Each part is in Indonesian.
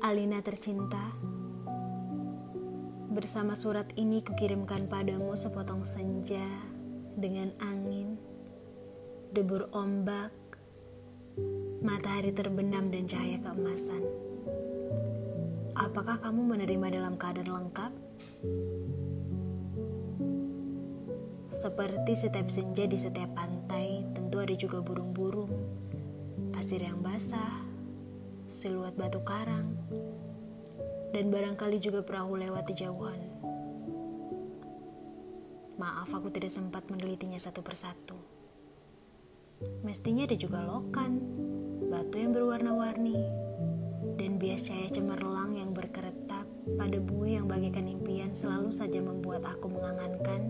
Alina tercinta, bersama surat ini kukirimkan padamu sepotong senja dengan angin, debur ombak, matahari terbenam dan cahaya keemasan. Apakah kamu menerima dalam keadaan lengkap? Seperti setiap senja di setiap pantai, tentu ada juga burung-burung, pasir yang basah, siluet batu karang, dan barangkali juga perahu lewat di jauhan. Maaf aku tidak sempat menelitinya satu persatu. Mestinya ada juga lokan, batu yang berwarna-warni, dan bias cahaya cemerlang yang berkeretap pada bui yang bagaikan impian selalu saja membuat aku mengangankan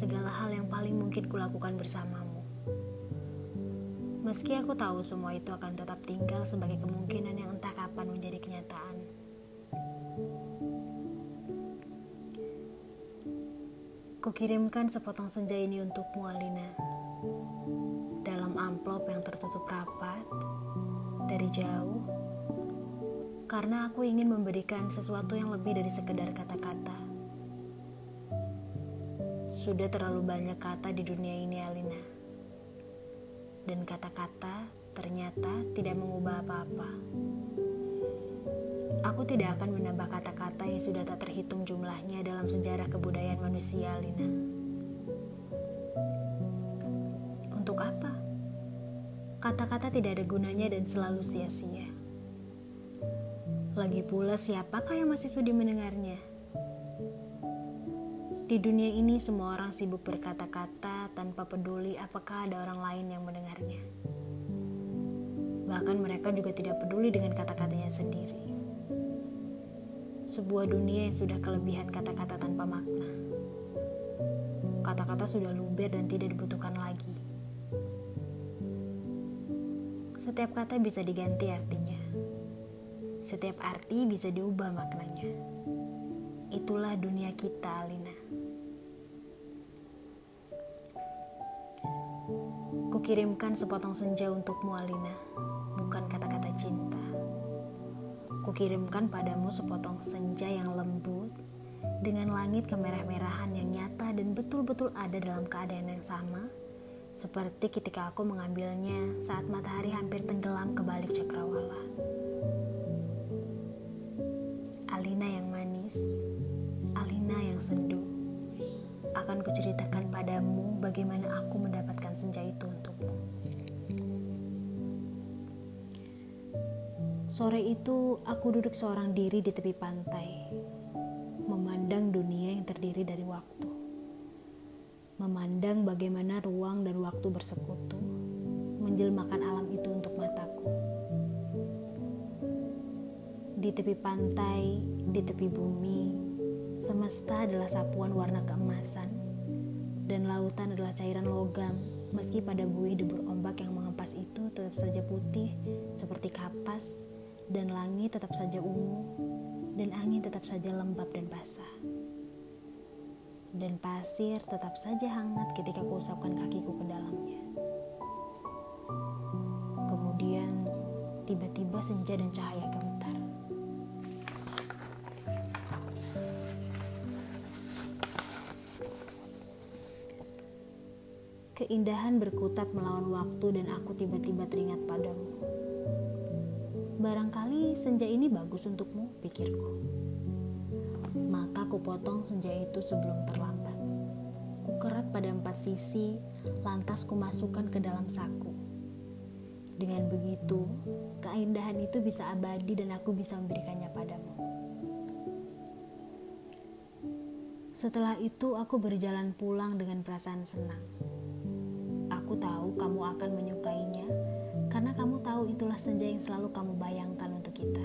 segala hal yang paling mungkin kulakukan bersamamu. Meski aku tahu semua itu akan tetap tinggal sebagai kemungkinan yang entah kapan menjadi kenyataan. Kukirimkan sepotong senja ini untukmu, Alina. Dalam amplop yang tertutup rapat, dari jauh, karena aku ingin memberikan sesuatu yang lebih dari sekedar kata-kata. Sudah terlalu banyak kata di dunia ini, Alina dan kata-kata ternyata tidak mengubah apa-apa. Aku tidak akan menambah kata-kata yang sudah tak terhitung jumlahnya dalam sejarah kebudayaan manusia, Lina. Untuk apa? Kata-kata tidak ada gunanya dan selalu sia-sia. Lagi pula siapakah yang masih sudi mendengarnya? Di dunia ini semua orang sibuk berkata-kata tanpa peduli apakah ada orang lain yang mendengarnya. Bahkan mereka juga tidak peduli dengan kata-katanya sendiri. Sebuah dunia yang sudah kelebihan kata-kata tanpa makna. Kata-kata sudah luber dan tidak dibutuhkan lagi. Setiap kata bisa diganti artinya. Setiap arti bisa diubah maknanya. Itulah dunia kita, Alina. Kukirimkan sepotong senja untukmu Alina, bukan kata-kata cinta. Kukirimkan padamu sepotong senja yang lembut dengan langit kemerah-merahan yang nyata dan betul-betul ada dalam keadaan yang sama seperti ketika aku mengambilnya saat matahari hampir tenggelam ke balik cakrawala. Alina yang manis, Alina yang sendu. Akan kuceritakan padamu bagaimana aku mendapatkan senja itu untuk Sore itu, aku duduk seorang diri di tepi pantai, memandang dunia yang terdiri dari waktu. Memandang bagaimana ruang dan waktu bersekutu, menjelmakan alam itu untuk mataku. Di tepi pantai, di tepi bumi, semesta adalah sapuan warna keemasan, dan lautan adalah cairan logam meski pada buih debur ombak yang mengempas itu tetap saja putih seperti kapas dan langit tetap saja ungu, dan angin tetap saja lembab dan basah. Dan pasir tetap saja hangat ketika kuusapkan kakiku ke dalamnya. Kemudian tiba-tiba senja dan cahaya gemetar. Keindahan berkutat melawan waktu dan aku tiba-tiba teringat padamu. Barangkali senja ini bagus untukmu, pikirku. Maka kupotong senja itu sebelum terlambat. Kukerat pada empat sisi, lantas kumasukkan ke dalam saku. Dengan begitu, keindahan itu bisa abadi dan aku bisa memberikannya padamu. Setelah itu, aku berjalan pulang dengan perasaan senang. Aku tahu kamu akan menyukainya karena kamu tahu itulah senja yang selalu kamu bayangkan untuk kita.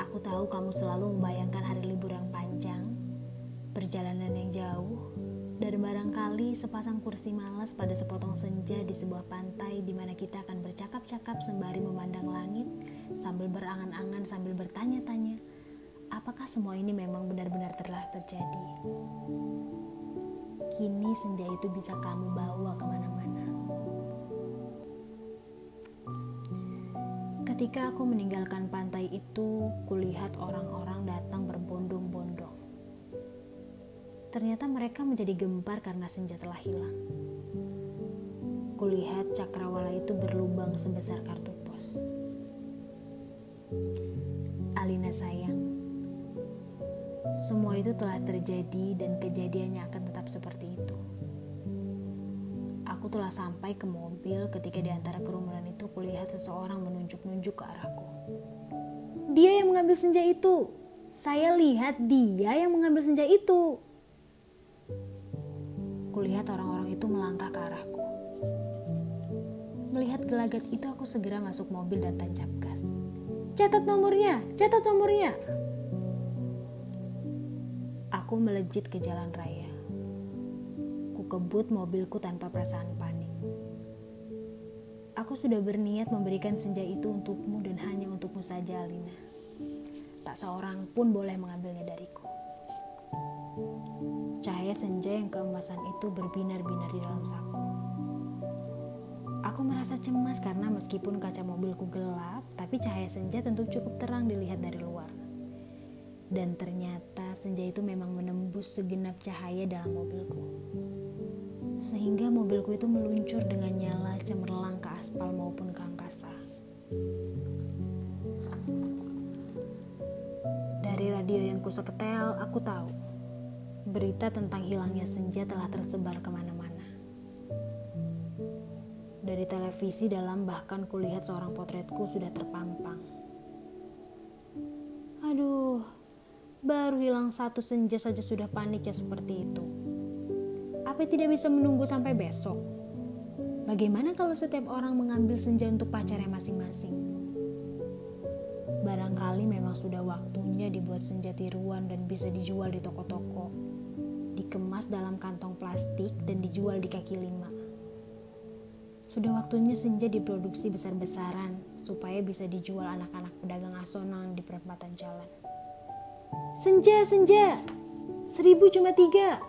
Aku tahu kamu selalu membayangkan hari libur yang panjang, perjalanan yang jauh, dan barangkali sepasang kursi malas pada sepotong senja di sebuah pantai di mana kita akan bercakap-cakap sembari memandang langit sambil berangan-angan sambil bertanya-tanya, apakah semua ini memang benar-benar telah terjadi? Kini senja itu bisa kamu bawa ke mana-mana. Ketika aku meninggalkan pantai itu, kulihat orang-orang datang berbondong-bondong. Ternyata mereka menjadi gempar karena senja telah hilang. Kulihat cakrawala itu berlubang sebesar kartu pos. Alina sayang, semua itu telah terjadi dan kejadiannya akan tetap seperti itu. Aku telah sampai ke mobil ketika di antara kerumunan itu kulihat seseorang menunjuk-nunjuk ke arahku. Dia yang mengambil senja itu. Saya lihat dia yang mengambil senja itu. Kulihat orang-orang itu melangkah ke arahku. Melihat gelagat itu aku segera masuk mobil dan tancap gas. Catat nomornya, catat nomornya. Aku melejit ke jalan raya kebut mobilku tanpa perasaan panik. Aku sudah berniat memberikan senja itu untukmu dan hanya untukmu saja, Alina. Tak seorang pun boleh mengambilnya dariku. Cahaya senja yang keemasan itu berbinar-binar di dalam saku. Aku merasa cemas karena meskipun kaca mobilku gelap, tapi cahaya senja tentu cukup terang dilihat dari luar. Dan ternyata senja itu memang menembus segenap cahaya dalam mobilku sehingga mobilku itu meluncur dengan nyala cemerlang ke aspal maupun ke angkasa. Dari radio yang kuseketel, aku tahu berita tentang hilangnya senja telah tersebar ke mana-mana. Dari televisi dalam bahkan kulihat seorang potretku sudah terpampang. Baru hilang satu senja saja sudah panik ya seperti itu. Apa tidak bisa menunggu sampai besok? Bagaimana kalau setiap orang mengambil senja untuk pacarnya masing-masing? Barangkali memang sudah waktunya dibuat senja tiruan dan bisa dijual di toko-toko. Dikemas dalam kantong plastik dan dijual di kaki lima. Sudah waktunya senja diproduksi besar-besaran supaya bisa dijual anak-anak pedagang asongan di perempatan jalan. Senja, senja! Seribu cuma tiga,